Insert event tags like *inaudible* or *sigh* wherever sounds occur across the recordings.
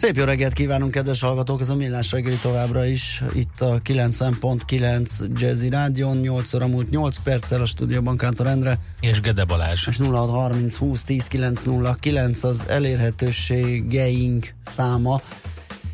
Szép jó reggelt kívánunk, kedves hallgatók! Ez a Millás reggeli továbbra is. Itt a 90.9 Jazzy Rádion, 8 óra múlt 8 perccel a stúdióban Kántor Endre. És Gede Balázs. És 0630 20 10 909 az elérhetőségeink száma.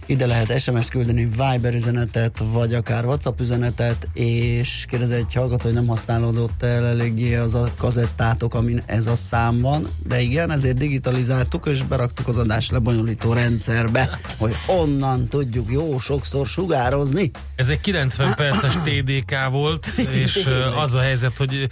Ide lehet SMS-t küldeni, Viber üzenetet, vagy akár WhatsApp üzenetet, és kérdez egy hallgató, hogy nem használódott el eléggé az a kazettátok, amin ez a szám van, de igen, ezért digitalizáltuk, és beraktuk az adás lebonyolító rendszerbe, hogy onnan tudjuk jó sokszor sugározni. Ez egy 90 perces TDK volt, *laughs* és az a helyzet, hogy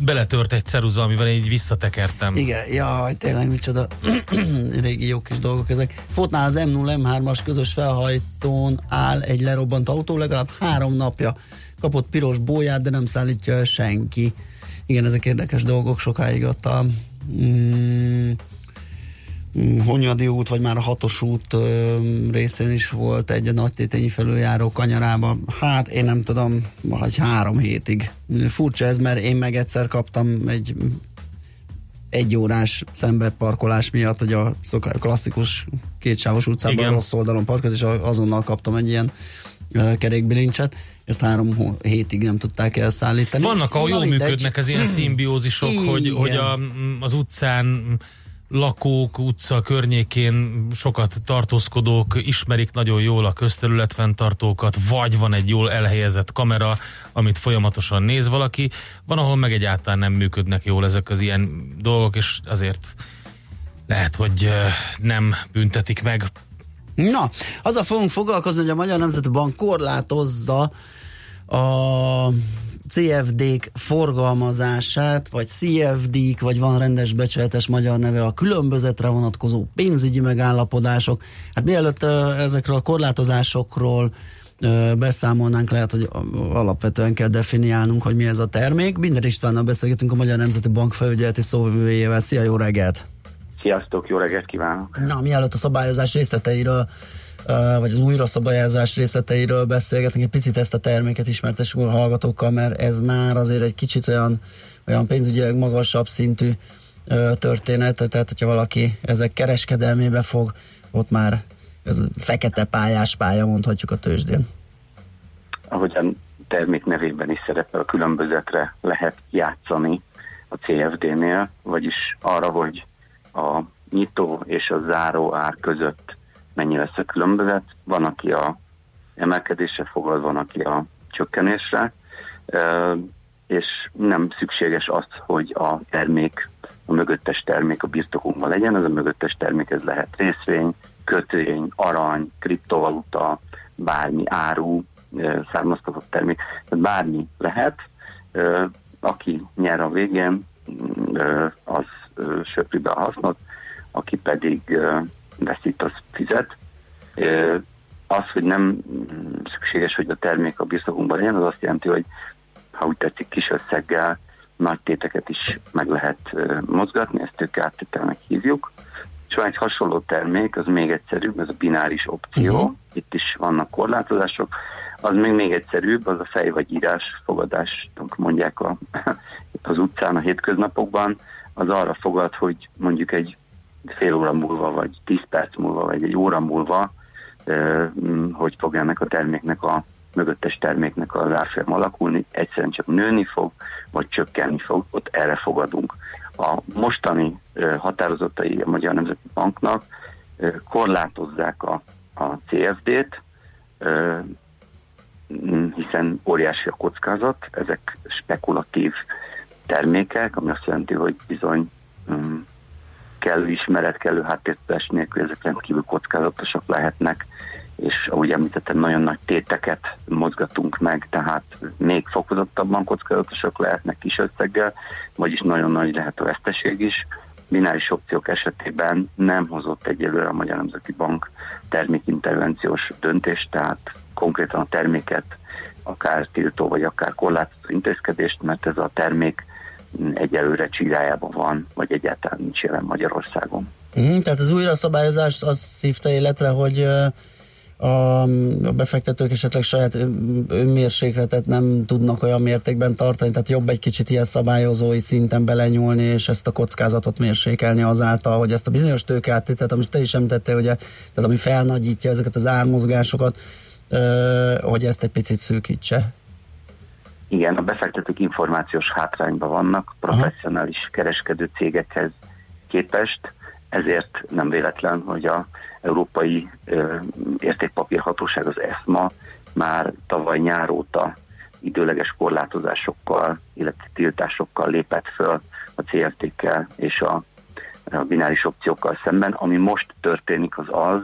beletört egy ceruza, amivel így visszatekertem. Igen, jaj, tényleg micsoda *clears throat* régi jó kis dolgok ezek. Fotnál az M0 M3-as közös felhajtón áll egy lerobbant autó, legalább három napja kapott piros bóját, de nem szállítja senki. Igen, ezek érdekes dolgok, sokáig ott a Mm, Honyadi út, vagy már a hatos út ö, részén is volt egy nagy tétényi felüljáró kanyarába. Hát én nem tudom, vagy három hétig. Furcsa ez, mert én meg egyszer kaptam egy egy órás szembeparkolás miatt, hogy a klasszikus kétsávos utcában Igen. rossz oldalon parkolt, és azonnal kaptam egy ilyen uh, kerékbilincset. Ezt három hétig nem tudták elszállítani. Vannak, ahol jól működnek az ilyen *clears throat* szimbiózisok, hogy, hogy a, az utcán lakók, utca környékén sokat tartózkodók ismerik nagyon jól a közterületfenntartókat, vagy van egy jól elhelyezett kamera, amit folyamatosan néz valaki, van, ahol meg egyáltalán nem működnek jól ezek az ilyen dolgok, és azért lehet, hogy nem büntetik meg. Na, azzal fogunk foglalkozni, hogy a Magyar Nemzeti Bank korlátozza a CFD-k forgalmazását, vagy CFD-k, vagy van rendes becsületes magyar neve a különbözetre vonatkozó pénzügyi megállapodások. Hát mielőtt ezekről a korlátozásokról beszámolnánk, lehet, hogy alapvetően kell definiálnunk, hogy mi ez a termék. Minden Istvánnal beszélgetünk a Magyar Nemzeti Bank felügyeleti szóvivőjével. Szia, jó reggelt! Sziasztok, jó reggelt kívánok! Na, mielőtt a szabályozás részleteiről vagy az újraszabályázás részleteiről beszélgetünk, egy picit ezt a terméket ismertessük a hallgatókkal, mert ez már azért egy kicsit olyan, olyan pénzügyileg magasabb szintű történet, tehát hogyha valaki ezek kereskedelmébe fog, ott már ez fekete pályás pálya, mondhatjuk a tőzsdén. Ahogyan termék nevében is szerepel, a különbözetre lehet játszani a CFD-nél, vagyis arra, hogy a nyitó és a záró ár között mennyi lesz a különbözet. Van, aki a emelkedésre fogad, van, aki a csökkenésre, és nem szükséges az, hogy a termék, a mögöttes termék a birtokunkban legyen, ez a mögöttes termék ez lehet részvény, kötvény, arany, kriptovaluta, bármi áru, származtatott termék, tehát bármi lehet, aki nyer a végén, az söpri be a hasznot, aki pedig veszít, az fizet. Az, hogy nem szükséges, hogy a termék a birtokunkban legyen, az azt jelenti, hogy ha úgy tetszik kis összeggel nagy téteket is meg lehet mozgatni, ezt tőke áttételnek hívjuk. És van egy hasonló termék, az még egyszerűbb, ez a bináris opció, uh-huh. itt is vannak korlátozások, az még még egyszerűbb, az a fej vagy írás fogadás, mondják a, *laughs* az utcán a hétköznapokban, az arra fogad, hogy mondjuk egy fél óra múlva, vagy tíz perc múlva, vagy egy óra múlva, hogy fog ennek a terméknek a mögöttes terméknek az árfolyam alakulni, egyszerűen csak nőni fog, vagy csökkenni fog, ott erre fogadunk. A mostani határozatai a Magyar Nemzeti Banknak korlátozzák a, a CFD-t, hiszen óriási a kockázat, ezek spekulatív termékek, ami azt jelenti, hogy bizony kellő ismeret, kellő háttértudás nélkül ezek rendkívül kockázatosak lehetnek, és ahogy említettem, nagyon nagy téteket mozgatunk meg, tehát még fokozottabban kockázatosak lehetnek kis összeggel, vagyis nagyon nagy lehet a veszteség is. Bináris opciók esetében nem hozott egyelőre a Magyar Nemzeti Bank termékintervenciós döntést, tehát konkrétan a terméket akár tiltó, vagy akár korlátozó intézkedést, mert ez a termék egyelőre csirájában van, vagy egyáltalán nincs jelen Magyarországon. Mm, tehát az újra szabályozást az szívta életre, hogy a, befektetők esetleg saját önmérsékletet nem tudnak olyan mértékben tartani, tehát jobb egy kicsit ilyen szabályozói szinten belenyúlni, és ezt a kockázatot mérsékelni azáltal, hogy ezt a bizonyos tőkeáttételt, amit te is említettél, ugye, tehát ami felnagyítja ezeket az ármozgásokat, hogy ezt egy picit szűkítse. Igen, a befektetők információs hátrányban vannak, professzionális Aha. kereskedő cégekhez képest, ezért nem véletlen, hogy a Európai Értékpapírhatóság, az ESMA már tavaly nyár óta időleges korlátozásokkal, illetve tiltásokkal lépett föl a CFT-kkel és a, a bináris opciókkal szemben. Ami most történik az az,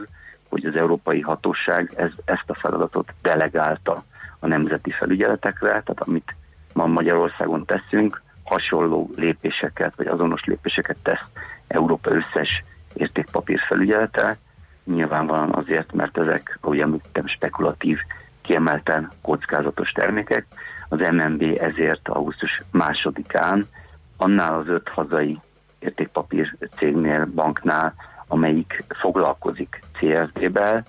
hogy az Európai Hatóság ez, ezt a feladatot delegálta a nemzeti felügyeletekre, tehát amit ma Magyarországon teszünk, hasonló lépéseket, vagy azonos lépéseket tesz Európa összes értékpapír felügyelete, nyilvánvalóan azért, mert ezek, ahogy említettem, spekulatív, kiemelten kockázatos termékek. Az MNB ezért augusztus másodikán annál az öt hazai értékpapír cégnél, banknál, amelyik foglalkozik CFD-vel,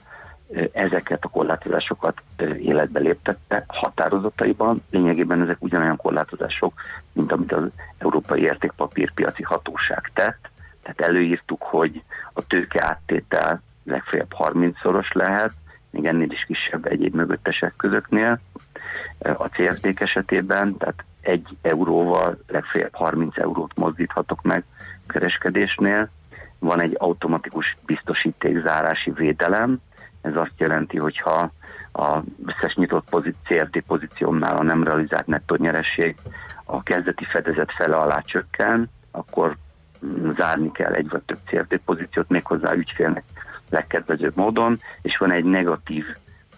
ezeket a korlátozásokat életbe léptette határozataiban. Lényegében ezek ugyanolyan korlátozások, mint amit az Európai Értékpapírpiaci Hatóság tett. Tehát előírtuk, hogy a tőke áttétel legfeljebb 30-szoros lehet, még ennél is kisebb egyéb mögöttesek közöknél. A CFD esetében, tehát egy euróval legfeljebb 30 eurót mozdíthatok meg kereskedésnél. Van egy automatikus biztosítékzárási védelem, ez azt jelenti, hogyha a összes nyitott pozíció, CFD pozíciómnál a nem realizált nettó nyeresség a kezdeti fedezet fele alá csökken, akkor zárni kell egy vagy több CFD pozíciót méghozzá ügyfélnek legkedvezőbb módon, és van egy negatív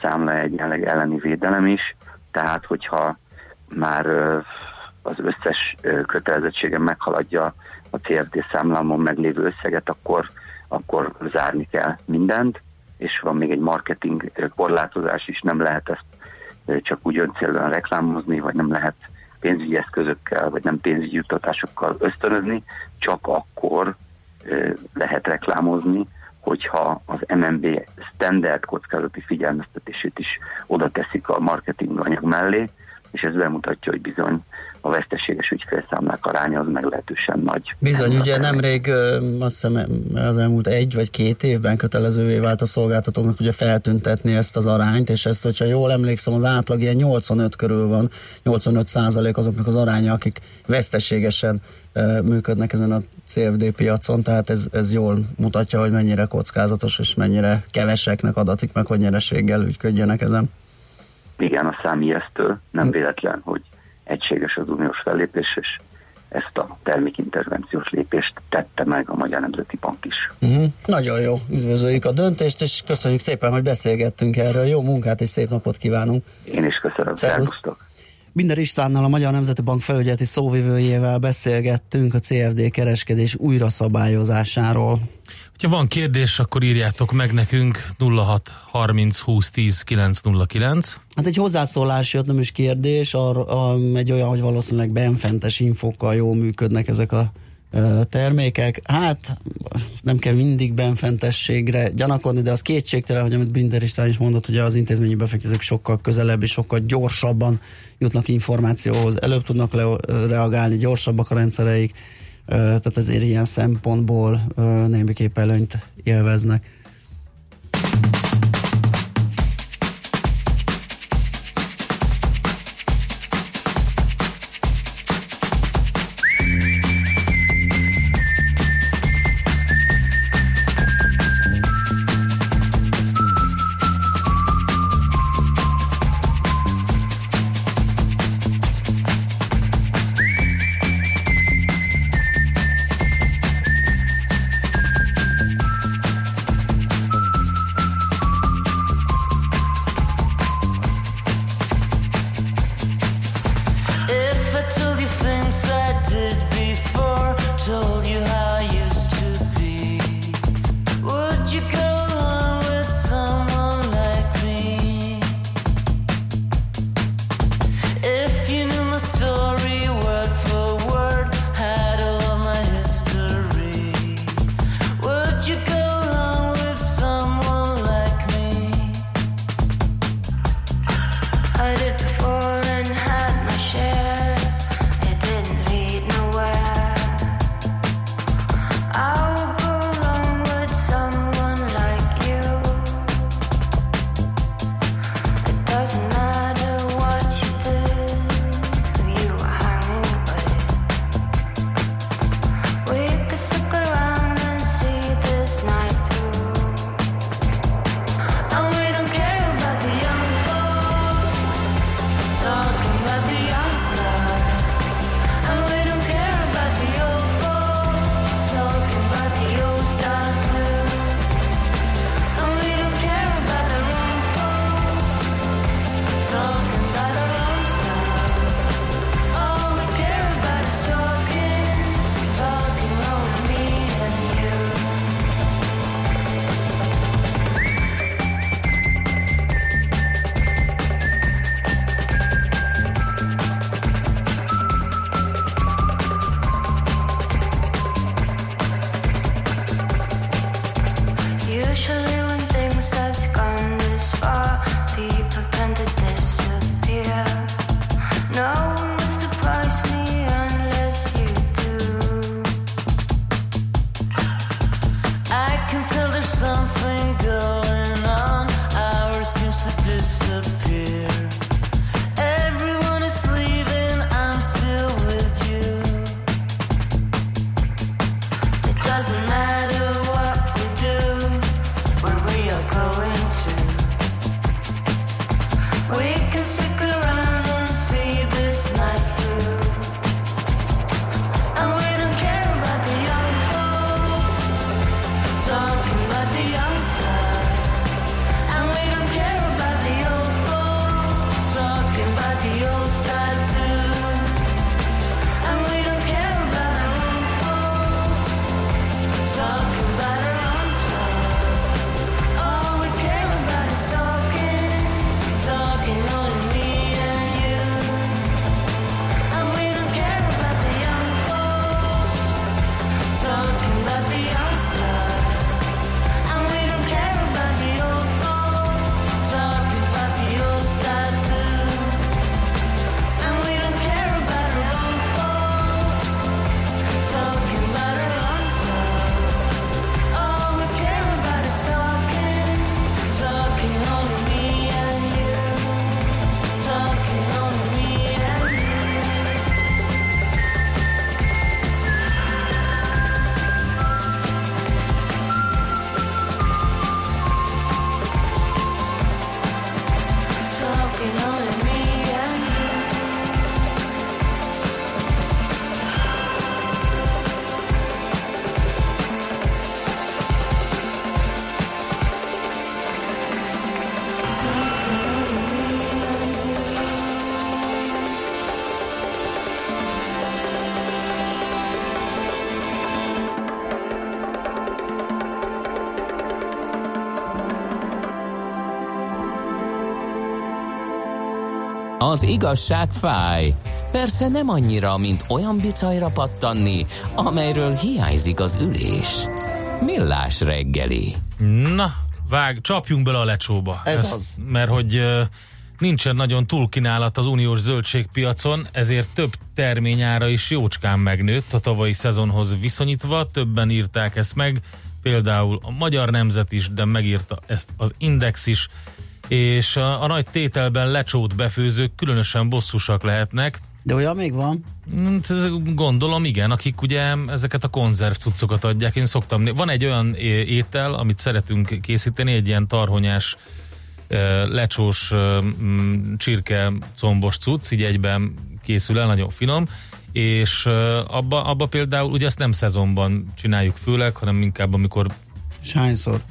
számla egyenleg elleni védelem is, tehát hogyha már az összes kötelezettségem meghaladja a CFD számlámon meglévő összeget, akkor, akkor zárni kell mindent, és van még egy marketing korlátozás is, nem lehet ezt csak úgy öncélűen reklámozni, vagy nem lehet pénzügyi eszközökkel, vagy nem pénzügyi juttatásokkal ösztönözni, csak akkor lehet reklámozni, hogyha az MNB standard kockázati figyelmeztetését is oda teszik a marketing anyag mellé, és ez bemutatja, hogy bizony a veszteséges ügyfélszámlák aránya az meglehetősen nagy. Bizony, ugye nemrég azt hiszem az elmúlt egy vagy két évben kötelezővé vált a szolgáltatóknak ugye feltüntetni ezt az arányt, és ezt, hogyha jól emlékszem, az átlag ilyen 85 körül van, 85 százalék azoknak az aránya, akik veszteségesen működnek ezen a CFD piacon, tehát ez, ez jól mutatja, hogy mennyire kockázatos, és mennyire keveseknek adatik meg, hogy nyereséggel ügyködjenek ezen. Igen, a szám ijesztő, nem véletlen, hogy egységes az uniós fellépés, és ezt a termékintervenciós lépést tette meg a Magyar Nemzeti Bank is. Uh-huh. Nagyon jó, üdvözöljük a döntést, és köszönjük szépen, hogy beszélgettünk erről. Jó munkát és szép napot kívánunk. Én is köszönöm, szervusztok. Binder Istvánnal, a Magyar Nemzeti Bank felügyeleti szóvivőjével beszélgettünk a CFD kereskedés újra szabályozásáról. Ha van kérdés, akkor írjátok meg nekünk 06 30 20 10 909. Hát egy hozzászólás jött, nem is kérdés, arra, a, egy olyan, hogy valószínűleg benfentes infokkal jól működnek ezek a termékek. Hát nem kell mindig benfentességre gyanakodni, de az kétségtelen, hogy amit Binder István is mondott, hogy az intézményi befektetők sokkal közelebb és sokkal gyorsabban jutnak információhoz, előbb tudnak le- reagálni, gyorsabbak a rendszereik, tehát ezért ilyen szempontból némiképp előnyt élveznek. usually igazság fáj. Persze nem annyira, mint olyan bicajra pattanni, amelyről hiányzik az ülés. Millás reggeli. Na, vág, csapjunk bele a lecsóba. Ez Ezt, az. Mert hogy nincsen nagyon túlkínálat az uniós zöldségpiacon, ezért több terményára is jócskán megnőtt a tavalyi szezonhoz viszonyítva. Többen írták ezt meg, például a Magyar Nemzet is, de megírta ezt az Index is és a, a nagy tételben lecsót befőzők különösen bosszusak lehetnek. De olyan még van? Hát, gondolom, igen, akik ugye ezeket a konzerv cuccokat adják. Én szoktam, van egy olyan étel, amit szeretünk készíteni, egy ilyen tarhonyás lecsós csirke combos cucc, így egyben készül el, nagyon finom, és abba, abba például ugye ezt nem szezonban csináljuk főleg, hanem inkább amikor... És hányszor?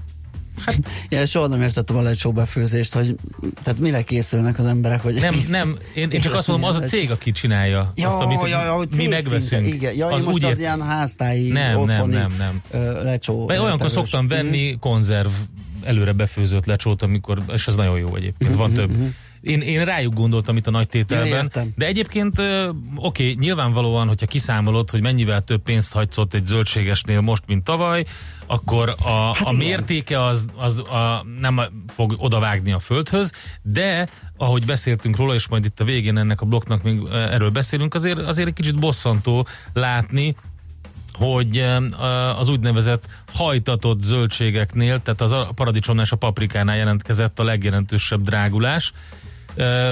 Hát, *laughs* ja, soha nem értettem a lecsó befőzést, hogy tehát mire készülnek az emberek, hogy Nem, nem, én, én csak azt mondom, az a cég, aki csinálja ja, azt, amit ja, ja, mi megveszünk. Szinte, igen. Ja, az most úgy az ilyen háztáji nem, nem, nem, nem. lecsó. Mert olyankor szoktam venni mm. konzerv előre befőzött lecsót, amikor, és ez nagyon jó egyébként, van mhm, több. Én, én rájuk gondoltam itt a nagy tételben. Ja, de egyébként oké, okay, nyilvánvalóan, hogyha kiszámolod, hogy mennyivel több pénzt hagysz ott egy zöldségesnél most, mint tavaly, akkor a, hát a mértéke az, az a, nem fog odavágni a földhöz, de ahogy beszéltünk róla, és majd itt a végén ennek a blokknak még erről beszélünk, azért, azért egy kicsit bosszantó látni, hogy az úgynevezett hajtatott zöldségeknél, tehát az a paradicsomnál és a paprikánál jelentkezett a legjelentősebb drágulás,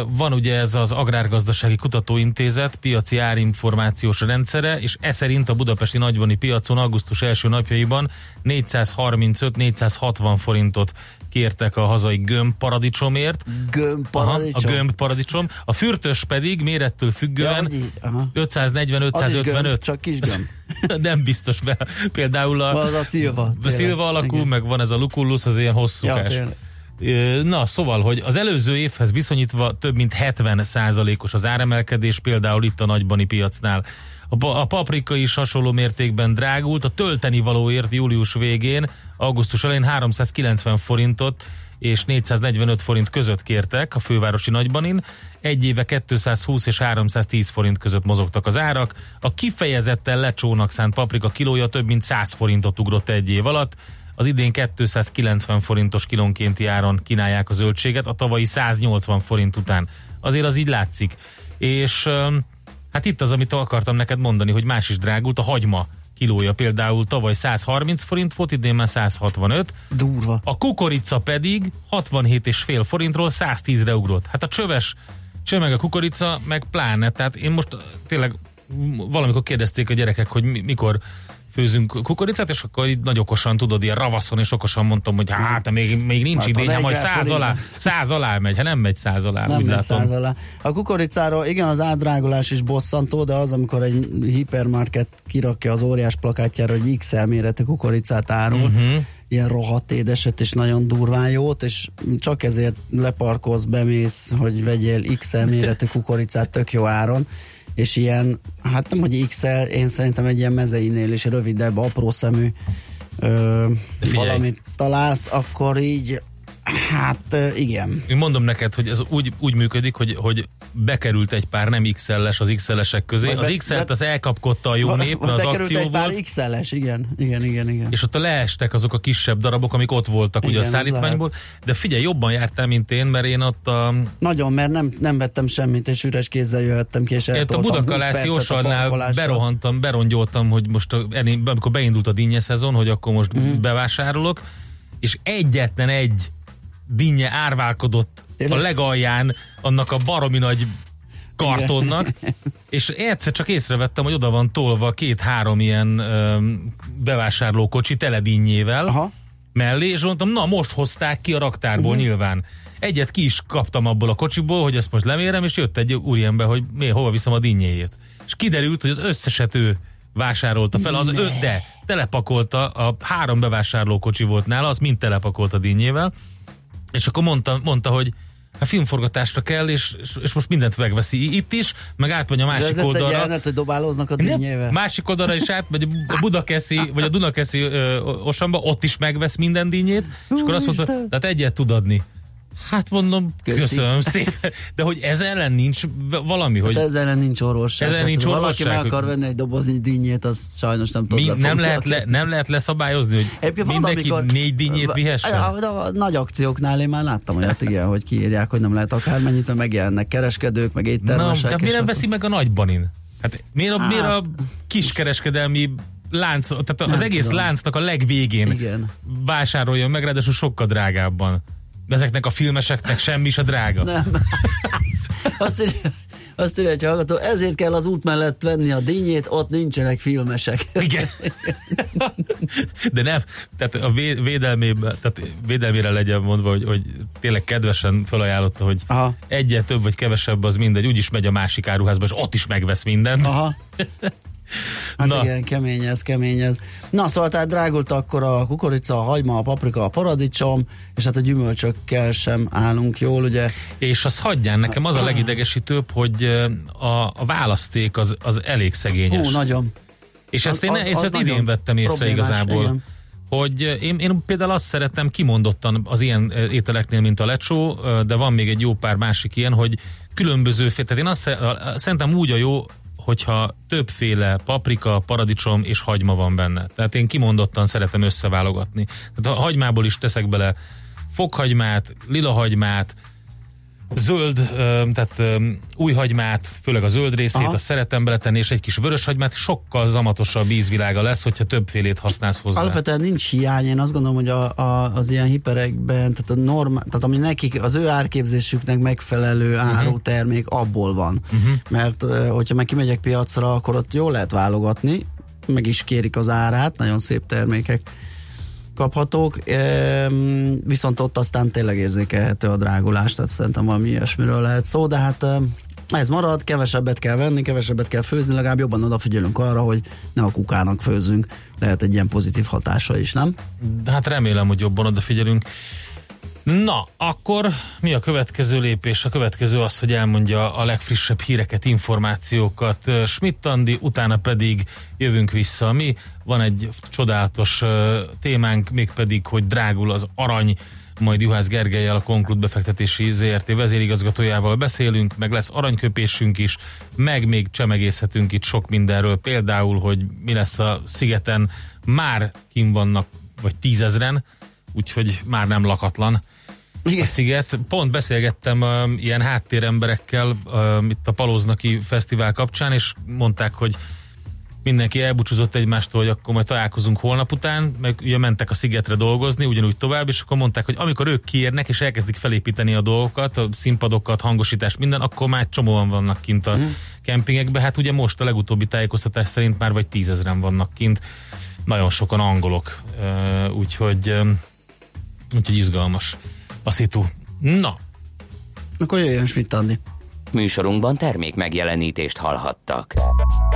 van ugye ez az Agrárgazdasági Kutatóintézet piaci árinformációs rendszere, és e szerint a budapesti nagyvani piacon augusztus első napjaiban 435-460 forintot kértek a hazai gömb paradicsomért. Gömb paradicsom? Aha, a gömb paradicsom. A fürtös pedig mérettől függően ja, 540-555. csak kis gömb. *laughs* Nem biztos, mert például a, az a szilva. A szilva alakú, Igen. meg van ez a lukullus, az ilyen hosszúkás. Ja, Na, szóval, hogy az előző évhez viszonyítva több mint 70 százalékos az áremelkedés, például itt a nagybani piacnál. A paprika is hasonló mértékben drágult, a tölteni valóért július végén, augusztus elején 390 forintot és 445 forint között kértek a fővárosi nagybanin. Egy éve 220 és 310 forint között mozogtak az árak. A kifejezetten lecsónak szánt paprika kilója több mint 100 forintot ugrott egy év alatt. Az idén 290 forintos kilónkénti áron kínálják a zöldséget, a tavalyi 180 forint után. Azért az így látszik. És hát itt az, amit akartam neked mondani, hogy más is drágult, a hagyma kilója például tavaly 130 forint volt, idén már 165. Durva. A kukorica pedig 67,5 forintról 110-re ugrott. Hát a csöves csömeg a kukorica, meg pláne. Tehát én most tényleg valamikor kérdezték a gyerekek, hogy mikor főzünk kukoricát, és akkor így nagy okosan tudod, ilyen ravaszon, és okosan mondtam, hogy hát még, még nincs hát, majd száz alá, száz alá megy, hát nem megy száz alá, nem úgy megy látom. Száz alá. A kukoricáról igen, az ádrágolás is bosszantó, de az, amikor egy hipermarket kirakja az óriás plakátjára, hogy XL méretű kukoricát árul, uh-huh ilyen rohadt édeset és nagyon durván jót, és csak ezért leparkolsz, bemész, hogy vegyél XL méretű kukoricát tök jó áron, és ilyen, hát nem, hogy XL, én szerintem egy ilyen mezeinél is rövidebb, apró szemű ö, valamit találsz, akkor így Hát igen. Én mondom neked, hogy ez úgy, úgy működik, hogy, hogy bekerült egy pár nem XL-es az XL-esek közé. Vagy az be, XL-t az elkapkodta a jó nép, mert az akció egy pár XL-es, igen. igen, igen, igen. És ott leestek azok a kisebb darabok, amik ott voltak igen, ugye a szállítmányból. De figyelj, jobban jártál, mint én, mert én ott a... Nagyon, mert nem, nem vettem semmit, és üres kézzel jöhettem ki, és a Budakalászi Jósalnál berohantam, berongyoltam, hogy most a, amikor beindult a dinnye szezon, hogy akkor most uh-huh. bevásárolok, és egyetlen egy dinnye árválkodott a legalján annak a baromi nagy kartonnak, és egyszer csak észrevettem, hogy oda van tolva két-három ilyen öm, bevásárlókocsi tele dinnyével Aha. mellé, és mondtam, na most hozták ki a raktárból uh-huh. nyilván. Egyet ki is kaptam abból a kocsiból, hogy ezt most lemérem, és jött egy úriember, hogy mi, hova viszem a dinnyéjét. És kiderült, hogy az összeset ő vásárolta fel, az öt, de telepakolta, a három bevásárlókocsi volt nála, az mind telepakolta dinnyével, és akkor mondta, mondta hogy a filmforgatásra kell, és, és most mindent megveszi itt is, meg átmegy a másik ez oldalra. Ez jelenet, hogy dobálóznak a dinnyével? Másik oldalra is átmegy a Budakeszi, vagy a Dunakeszi ö, Osamba, ott is megvesz minden dinnyét, és akkor azt mondta, tehát egyet tud adni. Hát mondom, Köszi. köszönöm *laughs* szépen. De hogy ez ellen nincs valami, hogy... Hát ez ellen nincs orvosság. Ezzel nincs orvosság. Valaki meg akar venni egy doboznyi dinnyét, az sajnos nem tud Mi, nem, lehet le, nem lehet leszabályozni, hogy Egyébként mindenki van, amikor, négy dinnyét vihessen? A, a, a, nagy akcióknál én már láttam olyat, igen, hogy kiírják, hogy nem lehet akármennyit, mert megjelennek kereskedők, meg éttermesek. Na, de miért nem veszi meg a nagybanin? Hát miért a, hát, miért a kiskereskedelmi lánc, tehát az nem egész tudom. láncnak a legvégén Igen. vásároljon meg, ráadásul sokkal drágábban. Ezeknek a filmeseknek semmi is a drága. Nem. *laughs* Azt írja, azt írja, hogy hallgató, ezért kell az út mellett venni a dinnyét, ott nincsenek filmesek. *laughs* Igen. De nem, tehát a védelmében, tehát védelmére legyen mondva, hogy, hogy tényleg kedvesen felajánlotta, hogy Aha. egyet több vagy kevesebb az mindegy, úgyis megy a másik áruházba, és ott is megvesz mindent. Aha. *laughs* Hát Na. igen, kemény ez, kemény ez. Na, szóval tehát drágult akkor a kukorica, a hagyma, a paprika, a paradicsom, és hát a gyümölcsökkel sem állunk jól, ugye. És az hagyján, nekem az a legidegesítőbb, hogy a, a választék az, az elég szegényes. Hú, nagyon. És ezt az, én, az, és az ezt idén vettem észre igazából. Igen hogy én, én például azt szeretem kimondottan az ilyen ételeknél, mint a lecsó, de van még egy jó pár másik ilyen, hogy különböző, tehát én azt szerintem úgy a jó, hogyha többféle paprika, paradicsom és hagyma van benne. Tehát én kimondottan szeretem összeválogatni. Tehát a hagymából is teszek bele fokhagymát, lilahagymát, zöld, tehát új hagymát, főleg a zöld részét, Aha. azt szeretem beletenni, és egy kis vörös hagymát, sokkal zamatosabb vízvilága lesz, hogyha többfélét használsz hozzá. Alapvetően nincs hiány, én azt gondolom, hogy a, a, az ilyen hiperekben, tehát, a norma, tehát ami nekik, az ő árképzésüknek megfelelő uh-huh. árutermék abból van. Uh-huh. Mert hogyha meg kimegyek piacra, akkor ott jól lehet válogatni, meg is kérik az árát, nagyon szép termékek kaphatók, viszont ott aztán tényleg érzékelhető a drágulás, tehát szerintem valami ilyesmiről lehet szó, de hát ez marad, kevesebbet kell venni, kevesebbet kell főzni, legalább jobban odafigyelünk arra, hogy ne a kukának főzzünk. Lehet egy ilyen pozitív hatása is, nem? Hát remélem, hogy jobban odafigyelünk. Na, akkor mi a következő lépés? A következő az, hogy elmondja a legfrissebb híreket, információkat Schmidt Andi, utána pedig jövünk vissza. Mi van egy csodálatos témánk, mégpedig, hogy drágul az arany, majd Juhász Gergelyel a Konklud befektetési ZRT vezérigazgatójával beszélünk, meg lesz aranyköpésünk is, meg még csemegészhetünk itt sok mindenről, például, hogy mi lesz a szigeten, már kim vannak, vagy tízezren, úgyhogy már nem lakatlan igen. a sziget. Pont beszélgettem uh, ilyen háttéremberekkel uh, itt a Palóznaki Fesztivál kapcsán, és mondták, hogy mindenki elbúcsúzott egymástól, hogy akkor majd találkozunk holnap után, meg ugye mentek a szigetre dolgozni, ugyanúgy tovább, és akkor mondták, hogy amikor ők kiérnek és elkezdik felépíteni a dolgokat, a színpadokat, hangosítást, minden, akkor már csomóan vannak kint a mm. kempingekben. Hát ugye most a legutóbbi tájékoztatás szerint már vagy tízezren vannak kint, nagyon sokan angolok, úgyhogy, um, úgyhogy izgalmas a szitu. Na. Akkor jöjjön Schmidt Andi. Műsorunkban termék megjelenítést hallhattak.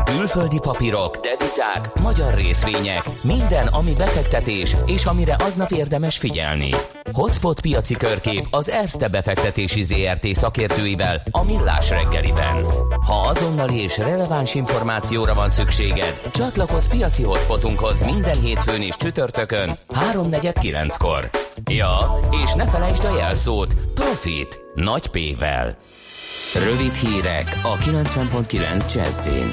Külföldi papírok, devizák, magyar részvények, minden, ami befektetés, és amire aznap érdemes figyelni. Hotspot piaci körkép az Erste befektetési ZRT szakértőivel a Millás reggeliben. Ha azonnali és releváns információra van szükséged, csatlakozz piaci hotspotunkhoz minden hétfőn és csütörtökön 3.49-kor. Ja, és ne felejtsd a jelszót Profit nagy P-vel. Rövid hírek a 90.9 Jazzin.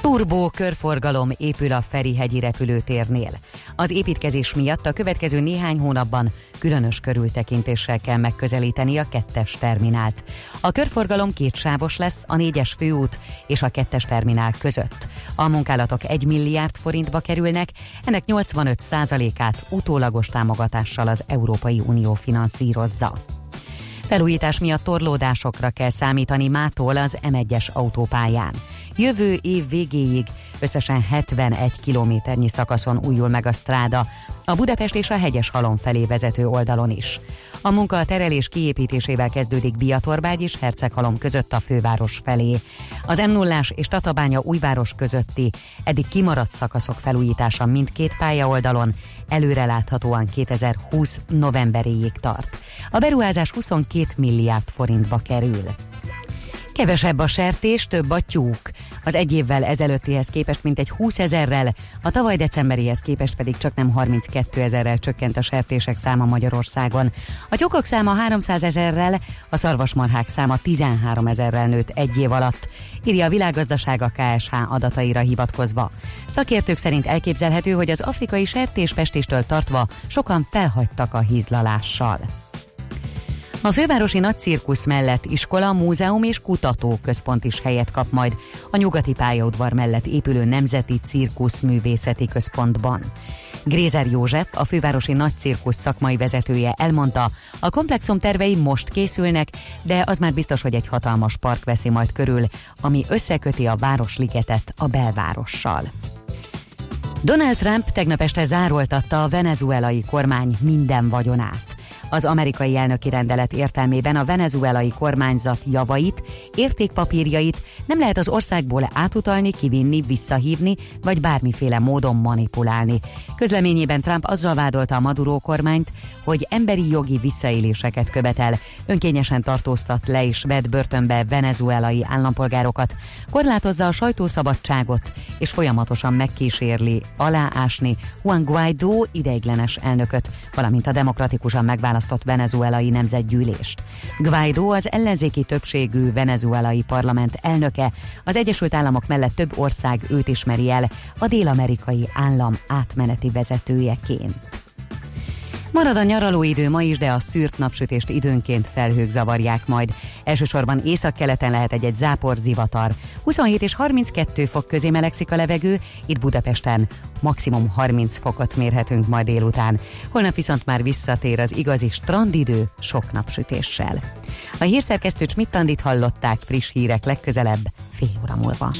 Turbó körforgalom épül a Ferihegyi repülőtérnél. Az építkezés miatt a következő néhány hónapban különös körültekintéssel kell megközelíteni a kettes terminált. A körforgalom kétsávos lesz a négyes főút és a kettes terminál között. A munkálatok 1 milliárd forintba kerülnek, ennek 85%-át utólagos támogatással az Európai Unió finanszírozza. Felújítás miatt torlódásokra kell számítani mától az M1-es autópályán. Jövő év végéig összesen 71 kilométernyi szakaszon újul meg a stráda, a Budapest és a hegyes halom felé vezető oldalon is. A munka a terelés kiépítésével kezdődik Biatorbágy és Herceghalom között a főváros felé. Az m 0 és Tatabánya újváros közötti eddig kimaradt szakaszok felújítása mindkét pálya oldalon előreláthatóan 2020 novemberéig tart. A beruházás 22 milliárd forintba kerül. Kevesebb a sertés, több a tyúk. az egy évvel ezelőttihez képest mintegy 20 ezerrel, a tavaly decemberihez képest pedig csak nem 32 ezerrel csökkent a sertések száma Magyarországon. A tyokok száma 300 ezerrel, a szarvasmarhák száma 13 ezerrel nőtt egy év alatt, írja a világgazdaság a KSH adataira hivatkozva. Szakértők szerint elképzelhető, hogy az afrikai sertéspestéstől tartva sokan felhagytak a hízlalással. A fővárosi nagy cirkusz mellett iskola, múzeum és kutatóközpont is helyet kap majd a nyugati pályaudvar mellett épülő Nemzeti Cirkusz Művészeti Központban. Grézer József, a fővárosi nagy cirkusz szakmai vezetője elmondta, a komplexum tervei most készülnek, de az már biztos, hogy egy hatalmas park veszi majd körül, ami összeköti a Városligetet a belvárossal. Donald Trump tegnap este zároltatta a venezuelai kormány minden vagyonát az amerikai elnöki rendelet értelmében a venezuelai kormányzat javait, értékpapírjait nem lehet az országból átutalni, kivinni, visszahívni, vagy bármiféle módon manipulálni. Közleményében Trump azzal vádolta a Maduro kormányt, hogy emberi jogi visszaéléseket követel, önkényesen tartóztat le és vett börtönbe venezuelai állampolgárokat, korlátozza a sajtószabadságot, és folyamatosan megkísérli aláásni Juan Guaidó ideiglenes elnököt, valamint a demokratikusan megválasztott megválasztott venezuelai nemzetgyűlést. Guaidó az ellenzéki többségű venezuelai parlament elnöke, az Egyesült Államok mellett több ország őt ismeri el a dél-amerikai állam átmeneti vezetőjeként. Marad a nyaralóidő ma is, de a szűrt napsütést időnként felhők zavarják majd. Elsősorban északkeleten lehet egy-egy zápor zivatar. 27 és 32 fok közé melegszik a levegő, itt Budapesten maximum 30 fokot mérhetünk majd délután. Holnap viszont már visszatér az igazi strandidő sok napsütéssel. A hírszerkesztő Csmittandit hallották friss hírek legközelebb fél óra múlva.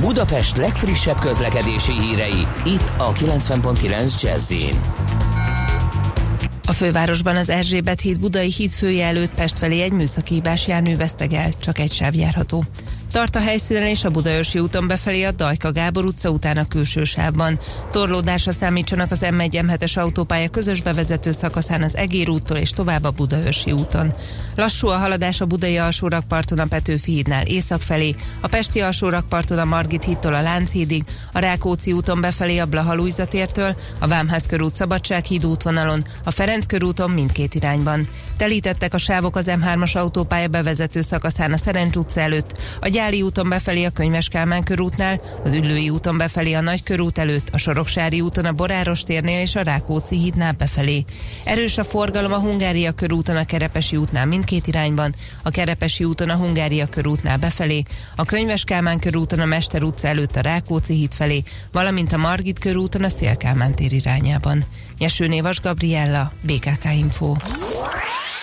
Budapest legfrissebb közlekedési hírei itt a 90.9 jazz a fővárosban az Erzsébet híd Budai híd fője előtt Pest felé egy műszaki hibás jármű vesztegel, csak egy sáv járható. Tart a helyszínen és a Budaörsi úton befelé a Dajka Gábor utca után a külső sávban. Torlódásra számítsanak az M1 M7-es autópálya közös bevezető szakaszán az Egér úttól és tovább a Budaörsi úton. Lassú a haladás a Budai alsórakparton a Petőfi hídnál észak felé, a Pesti alsórakparton a Margit hídtól a Lánchídig, a Rákóczi úton befelé a Blaha tértől, a Vámház körút Szabadság híd útvonalon, a Ferenc körúton mindkét irányban. Telítettek a sávok az M3-as autópálya bevezető szakaszán a Szerencs utca előtt, a Gyáli úton befelé a Könyves Kálmán körútnál, az Üllői úton befelé a Nagy körút előtt, a Soroksári úton a Boráros térnél és a Rákóczi hídnál befelé. Erős a forgalom a Hungária körúton a Kerepesi útnál mindkét irányban, a Kerepesi úton a Hungária körútnál befelé, a Könyves Kálmán körúton a Mester utca előtt a Rákóczi híd felé, valamint a Margit körúton a Szélkálmán tér irányában. Nyeső Névas Gabriella, BKK Info.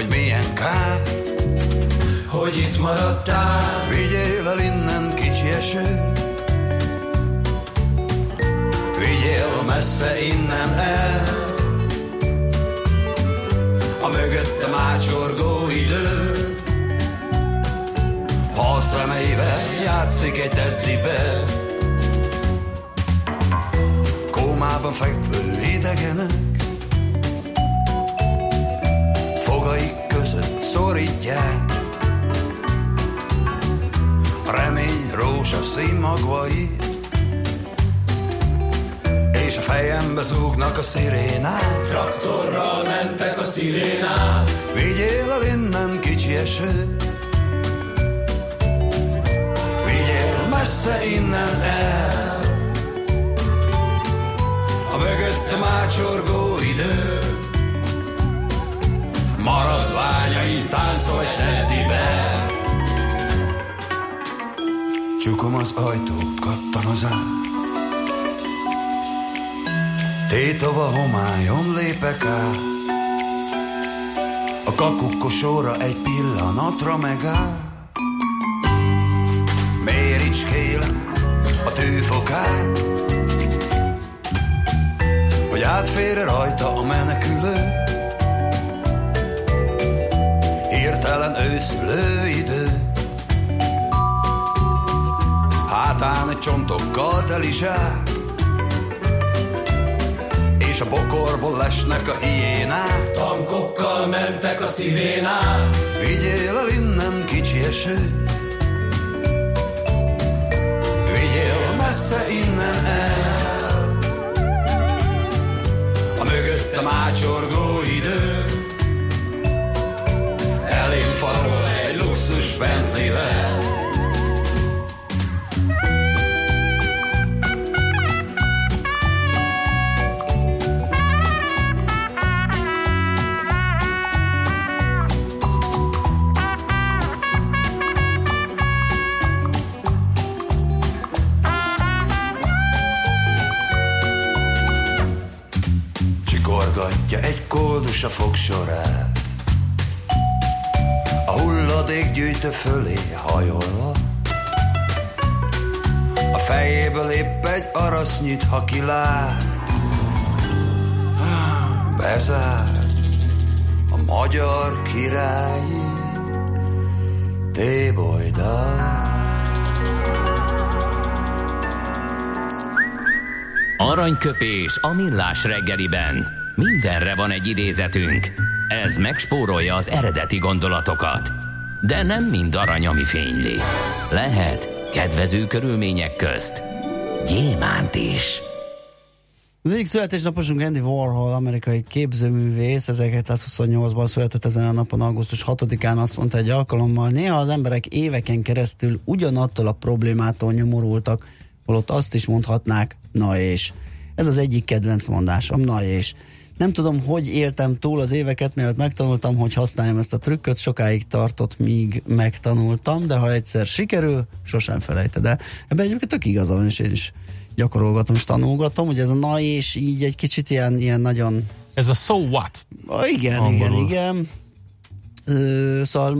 Hogy milyen kár hogy itt maradtál. Vigyél el innen kicsi eső, vigyél messze innen el. A mögöttem ácsorgó idő, ha a szemeivel játszik egy teddibe. Kómában fekvő idegenek, fogaik között szorítják. Remény rózsaszín magvait, és a fejembe zúgnak a szirénák. Traktorral mentek a szirénák. Vigyél el innen kicsi eső, vigyél messze innen el. A mögöttem ácsorgó idő mint táncolj teddibe. Csukom az ajtót, kattan az ár. Tétova homályon lépek át. A kakukkosóra egy pillanatra megáll. Egy csontokkal teli zsák, és a bokorból lesnek a hiénák. Tankokkal mentek a szirénák, Vigyél el innen kicsi eső, vigyél messze innen el. a mögöttem ácsorgó idő. Elém farol egy luxus Bentley-vel. Koldus a fogsorát, a hulladék gyűjtő fölé hajolva. A fejéből épp egy arasz nyit, ha kilát. Bezár a magyar királyi tébolydár. Aranyköpés a millás reggeliben. Mindenre van egy idézetünk. Ez megspórolja az eredeti gondolatokat. De nem mind arany, ami fényli. Lehet kedvező körülmények közt gyémánt is. Az egyik születésnaposunk Andy Warhol, amerikai képzőművész, 1928-ban született ezen a napon, augusztus 6-án azt mondta egy alkalommal, néha az emberek éveken keresztül ugyanattól a problémától nyomorultak, holott azt is mondhatnák, na és. Ez az egyik kedvenc mondásom, na és. Nem tudom, hogy éltem túl az éveket, mielőtt megtanultam, hogy használjam ezt a trükköt, sokáig tartott, míg megtanultam, de ha egyszer sikerül, sosem felejted el. Ebben egyébként tök igaza van, és én is gyakorolgatom és tanulgatom, hogy ez a na és így egy kicsit ilyen, ilyen nagyon Ez a so what? Ah, igen, Angolul. igen, igen. Ö, szóval